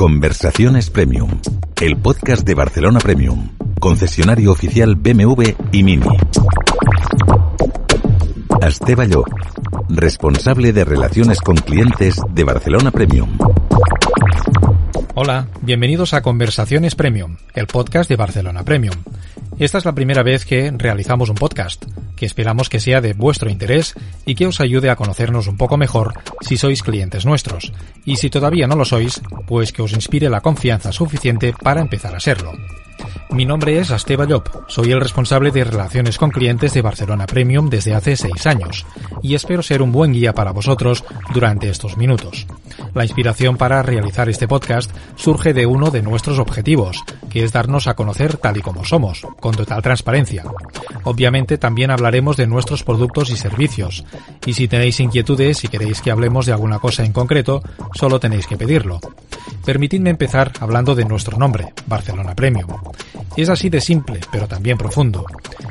Conversaciones Premium, el podcast de Barcelona Premium, concesionario oficial BMW y Mini. Esteba Llop, responsable de relaciones con clientes de Barcelona Premium. Hola, bienvenidos a Conversaciones Premium, el podcast de Barcelona Premium. Esta es la primera vez que realizamos un podcast, que esperamos que sea de vuestro interés y que os ayude a conocernos un poco mejor si sois clientes nuestros. Y si todavía no lo sois, pues que os inspire la confianza suficiente para empezar a serlo. Mi nombre es Asteba Llop, soy el responsable de relaciones con clientes de Barcelona Premium desde hace seis años y espero ser un buen guía para vosotros durante estos minutos. La inspiración para realizar este podcast surge de uno de nuestros objetivos, que es darnos a conocer tal y como somos, con total transparencia. Obviamente también hablaremos de nuestros productos y servicios, y si tenéis inquietudes y queréis que hablemos de alguna cosa en concreto, solo tenéis que pedirlo. Permitidme empezar hablando de nuestro nombre, Barcelona Premium. Es así de simple, pero también profundo.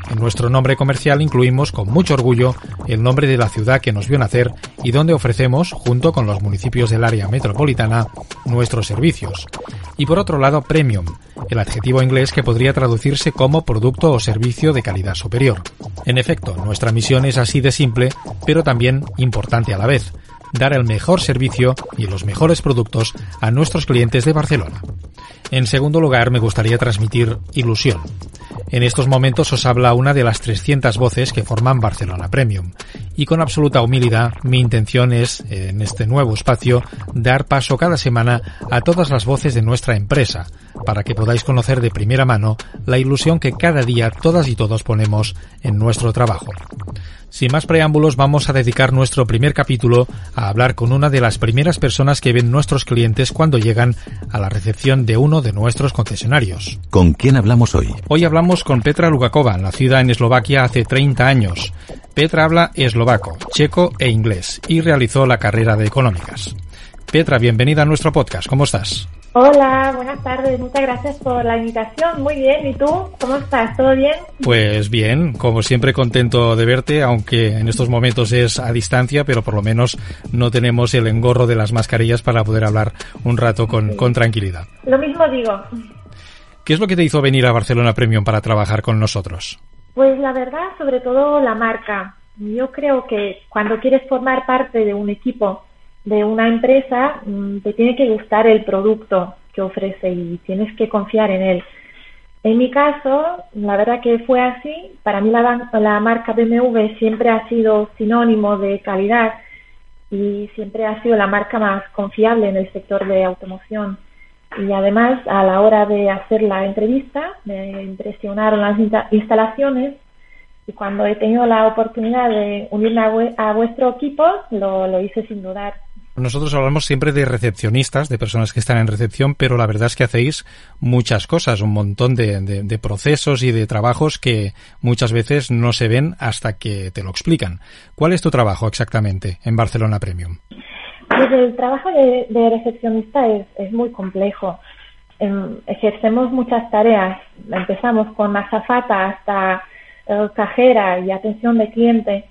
En nuestro nombre comercial incluimos con mucho orgullo el nombre de la ciudad que nos vio nacer y donde ofrecemos, junto con los municipios del área metropolitana, nuestros servicios. Y por otro lado, premium, el adjetivo inglés que podría traducirse como producto o servicio de calidad superior. En efecto, nuestra misión es así de simple, pero también importante a la vez dar el mejor servicio y los mejores productos a nuestros clientes de Barcelona. En segundo lugar, me gustaría transmitir ilusión. En estos momentos os habla una de las 300 voces que forman Barcelona Premium. Y con absoluta humildad, mi intención es, en este nuevo espacio, dar paso cada semana a todas las voces de nuestra empresa, para que podáis conocer de primera mano la ilusión que cada día todas y todos ponemos en nuestro trabajo. Sin más preámbulos, vamos a dedicar nuestro primer capítulo a hablar con una de las primeras personas que ven nuestros clientes cuando llegan a la recepción de uno de nuestros concesionarios. ¿Con quién hablamos hoy? Hoy hablamos con Petra Lugakova, nacida en Eslovaquia hace 30 años. Petra habla eslovaco, checo e inglés y realizó la carrera de económicas. Petra, bienvenida a nuestro podcast. ¿Cómo estás? Hola, buenas tardes. Muchas gracias por la invitación. Muy bien. ¿Y tú? ¿Cómo estás? ¿Todo bien? Pues bien, como siempre contento de verte, aunque en estos momentos es a distancia, pero por lo menos no tenemos el engorro de las mascarillas para poder hablar un rato con, con tranquilidad. Lo mismo digo. ¿Qué es lo que te hizo venir a Barcelona Premium para trabajar con nosotros? Pues la verdad, sobre todo la marca. Yo creo que cuando quieres formar parte de un equipo de una empresa, mm, te tiene que gustar el producto que ofrece y tienes que confiar en él. En mi caso, la verdad que fue así. Para mí la, la marca BMW siempre ha sido sinónimo de calidad y siempre ha sido la marca más confiable en el sector de automoción. Y además, a la hora de hacer la entrevista, me impresionaron las instalaciones y cuando he tenido la oportunidad de unirme a, vuestro equipo, lo, lo hice sin dudar. Nosotros hablamos siempre de recepcionistas, de personas que están en recepción, pero la verdad es que hacéis muchas cosas, un montón de, procesos y de trabajos que muchas veces no se ven hasta que te lo explican. ¿Cuál es tu trabajo exactamente en Barcelona Premium? Pues el trabajo de, recepcionista es, muy complejo. Em, ejercemos muchas tareas. Empezamos con azafata hasta eh, cajera y atención de cliente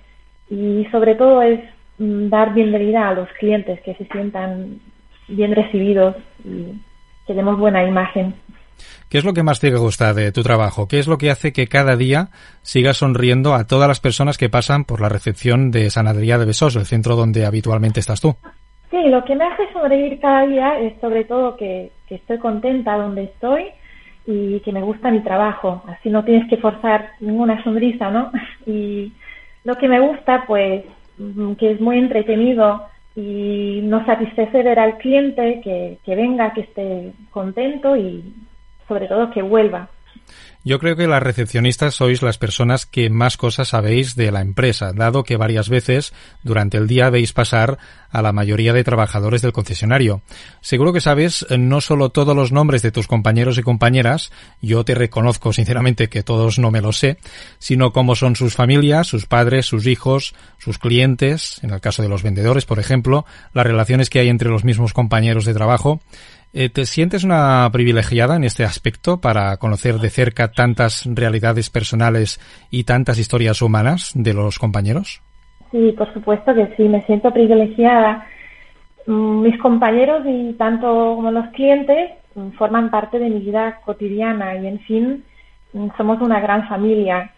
y sobre todo es dar bienvenida a los clientes, que se sientan bien recibidos y que demos buena imagen. ¿Qué es lo que más te gusta de tu trabajo? ¿Qué es lo que hace que cada día sigas sonriendo a todas las personas que pasan por la recepción de San Adrià de Besós, el centro donde habitualmente estás tú? Sí, lo que me hace sonreír cada día es sobre todo que, que estoy contenta donde estoy y que me gusta mi trabajo. Así no tienes que forzar ninguna sonrisa, ¿no? Y lo que me gusta, pues, que es muy entretenido y nos satisface ver al cliente que, que venga, que esté contento y sobre todo que vuelva. Yo creo que las recepcionistas sois las personas que más cosas sabéis de la empresa, dado que varias veces durante el día veis pasar a la mayoría de trabajadores del concesionario. Seguro que sabes eh, no solo todos los nombres de tus compañeros y compañeras, yo te reconozco sinceramente que todos no me los sé, sino cómo son sus familias, sus padres, sus hijos, sus clientes, en el caso de los vendedores, por ejemplo, las relaciones que hay entre los mismos compañeros de trabajo. Eh, ¿Te sientes una privilegiada en este aspecto para conocer de cerca tantas realidades personales y tantas historias humanas de los compañeros? Sí, por supuesto que sí, me siento privilegiada. mm, mis compañeros y tanto como los clientes mm, forman parte de mi vida cotidiana y en fin, mm, somos una gran familia.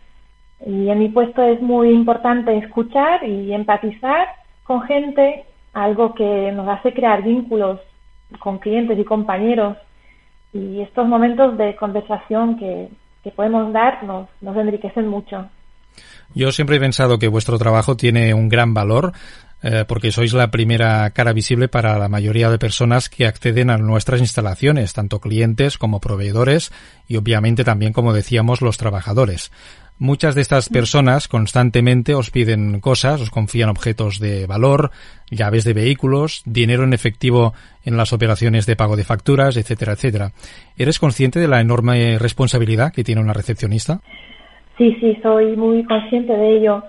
Y en mi puesto es muy importante escuchar y empatizar con gente, algo que nos hace crear vínculos con clientes y compañeros. Y estos momentos de conversación que, que podemos dar nos, enriquecen mucho. Yo siempre he pensado que vuestro trabajo tiene un gran valor eh, porque sois la primera cara visible para la mayoría de personas que acceden a nuestras instalaciones, tanto clientes como proveedores y obviamente también, como decíamos, los trabajadores. Muchas de estas personas constantemente os piden cosas, os confían objetos de valor, llaves de vehículos, dinero en efectivo en las operaciones de pago de facturas, etcétera, etcétera. ¿Eres consciente de la enorme responsabilidad que tiene una recepcionista? Sí, sí, soy muy consciente de ello.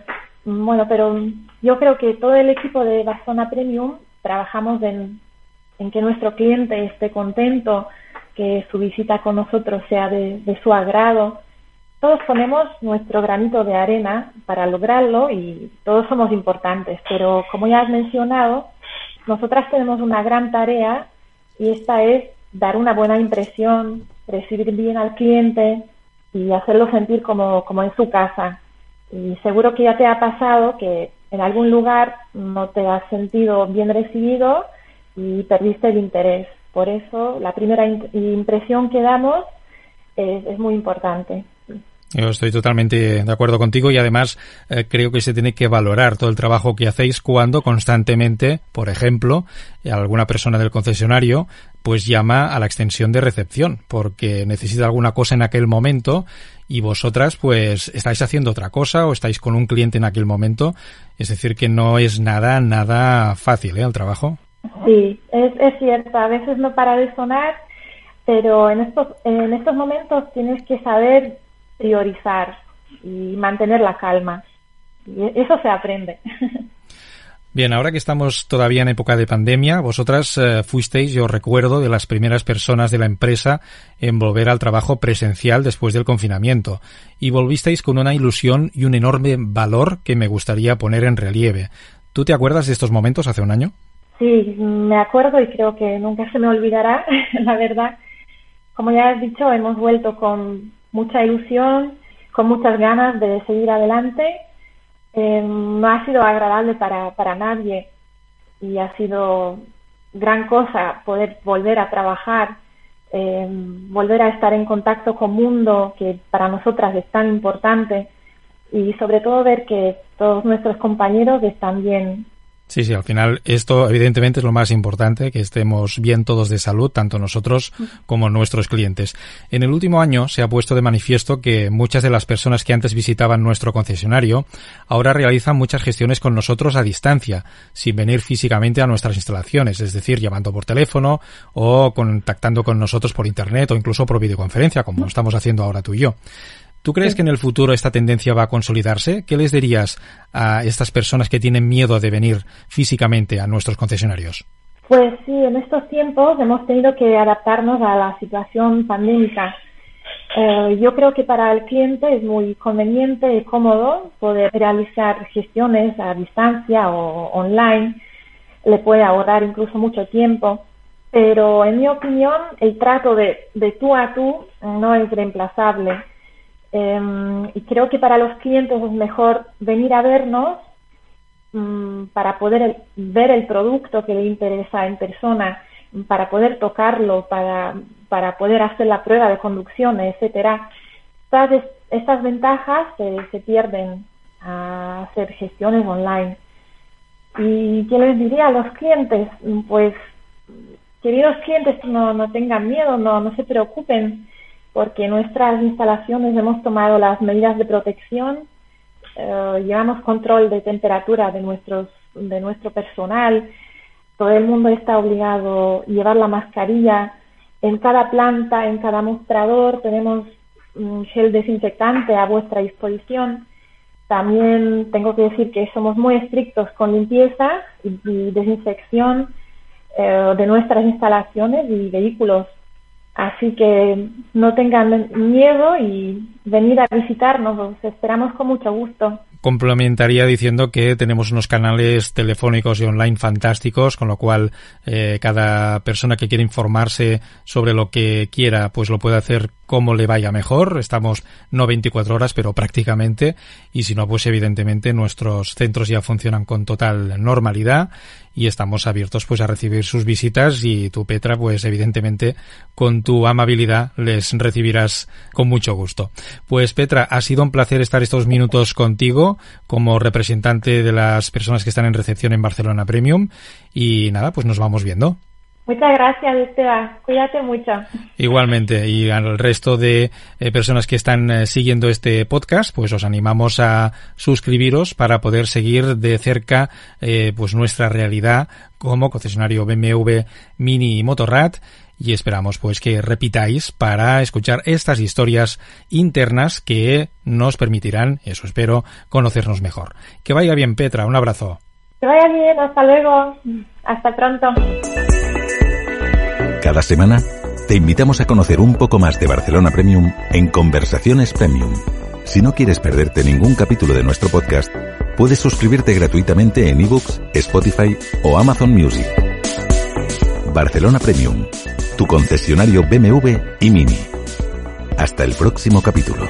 Bueno, pero yo creo que todo el equipo de Barcelona Premium trabajamos en, que nuestro cliente esté contento, que su visita con nosotros sea de, su agrado. Todos ponemos nuestro granito de arena para lograrlo y todos somos importantes, pero como ya has mencionado, nosotras tenemos una gran tarea y esta es dar una buena impresión, recibir bien al cliente, y hacerlo sentir como, como en su casa. Y seguro que ya te ha pasado que en algún lugar no te has sentido bien recibido y perdiste el interés. Por eso la primera impresión que damos es, es muy importante. Yo estoy totalmente de acuerdo contigo y además eh, creo que se tiene que valorar todo el trabajo que hacéis cuando constantemente, por ejemplo, alguna persona del concesionario pues llama a la extensión de recepción porque necesita alguna cosa en aquel momento y vosotras pues estáis haciendo otra cosa o estáis con un cliente en aquel momento. Es decir, que no es nada, nada fácil ¿eh? el trabajo. Sí, es, es cierto. A veces no para de sonar, pero en estos, en estos momentos tienes que saber priorizar y mantener la calma. Y eso se aprende. Bien, ahora que estamos todavía en época de pandemia, vosotras eh, fuisteis, yo recuerdo, de las primeras personas de la empresa en volver al trabajo presencial después del confinamiento y volvisteis con una ilusión y un enorme valor que me gustaría poner en relieve. ¿Tú te acuerdas de estos momentos hace un año? Sí, me acuerdo y creo que nunca se me olvidará, la verdad. Como ya has dicho, hemos vuelto con mucha ilusión, con muchas ganas de seguir adelante. Eh, no ha sido agradable para, para nadie y ha sido gran cosa poder volver a trabajar, eh, volver a estar en contacto con mundo que para nosotras es tan importante y sobre todo ver que todos nuestros compañeros están bien Sí, sí, al final esto evidentemente es lo más importante, que estemos bien todos de salud, tanto nosotros como nuestros clientes. En el último año se ha puesto de manifiesto que muchas de las personas que antes visitaban nuestro concesionario ahora realizan muchas gestiones con nosotros a distancia, sin venir físicamente a nuestras instalaciones, es decir, llamando por teléfono o contactando con nosotros por internet o incluso por videoconferencia, como estamos haciendo ahora tú y yo. ¿Tú crees que en el futuro esta tendencia va a consolidarse? ¿Qué les dirías a estas personas que tienen miedo de venir físicamente a nuestros concesionarios? Pues sí, en estos tiempos hemos tenido que adaptarnos a la situación pandémica. Eh, yo creo que para el cliente es muy conveniente y cómodo poder realizar gestiones a distancia o online. Le puede ahorrar incluso mucho tiempo. Pero en mi opinión, el trato de, de tú a tú no es reemplazable Em, y creo que para los clientes es mejor venir a vernos mm, para poder ver el producto que le interesa en persona, para poder tocarlo, para, para poder hacer la prueba de conducción, etcétera. Estas, estas ventajas se, pierden a hacer gestiones online. ¿Y qué les diría a los clientes? Pues, queridos clientes, no, no tengan miedo, no, no se preocupen porque nuestras instalaciones hemos tomado las medidas de protección, eh, llevamos control de temperatura de, nuestros, de nuestro personal, todo el mundo está obligado a llevar la mascarilla, en cada planta, en cada mostrador tenemos gel desinfectante a vuestra disposición. También tengo que decir que somos muy estrictos con limpieza y, desinfección eh, de nuestras instalaciones y vehículos Así que no tengan miedo y venir a visitarnos, os esperamos con mucho gusto. complementaría diciendo que tenemos unos canales telefónicos y online fantásticos, con lo cual eh, cada persona que quiera informarse sobre lo que quiera, pues lo puede hacer como le vaya mejor. Estamos no 24 horas, pero prácticamente. Y si no, pues evidentemente nuestros centros ya funcionan con total normalidad y estamos abiertos pues a recibir sus visitas y tú Petra pues evidentemente con tu amabilidad les recibirás con mucho gusto. Pues Petra, ha sido un placer estar estos minutos contigo como representante de las personas que están en recepción en Barcelona Premium y nada, pues nos vamos viendo. Muchas gracias, Esteban. Cuídate mucho. Igualmente, y al resto de eh, personas que están eh, siguiendo este podcast, pues os animamos a suscribiros para poder seguir de cerca eh, pues nuestra realidad como concesionario BMW Mini y Motorrad y esperamos pues que repitáis para escuchar estas historias internas que nos permitirán, eso espero, conocernos mejor. Que vaya bien, Petra, un abrazo. Que vaya bien, hasta luego, hasta pronto. Cada semana te invitamos a conocer un poco más de Barcelona Premium en Conversaciones Premium. Si no quieres perderte ningún capítulo de nuestro podcast, puedes suscribirte gratuitamente en ebooks, Spotify o Amazon Music. Barcelona Premium, tu concesionario BMW y Mini. Hasta el próximo capítulo.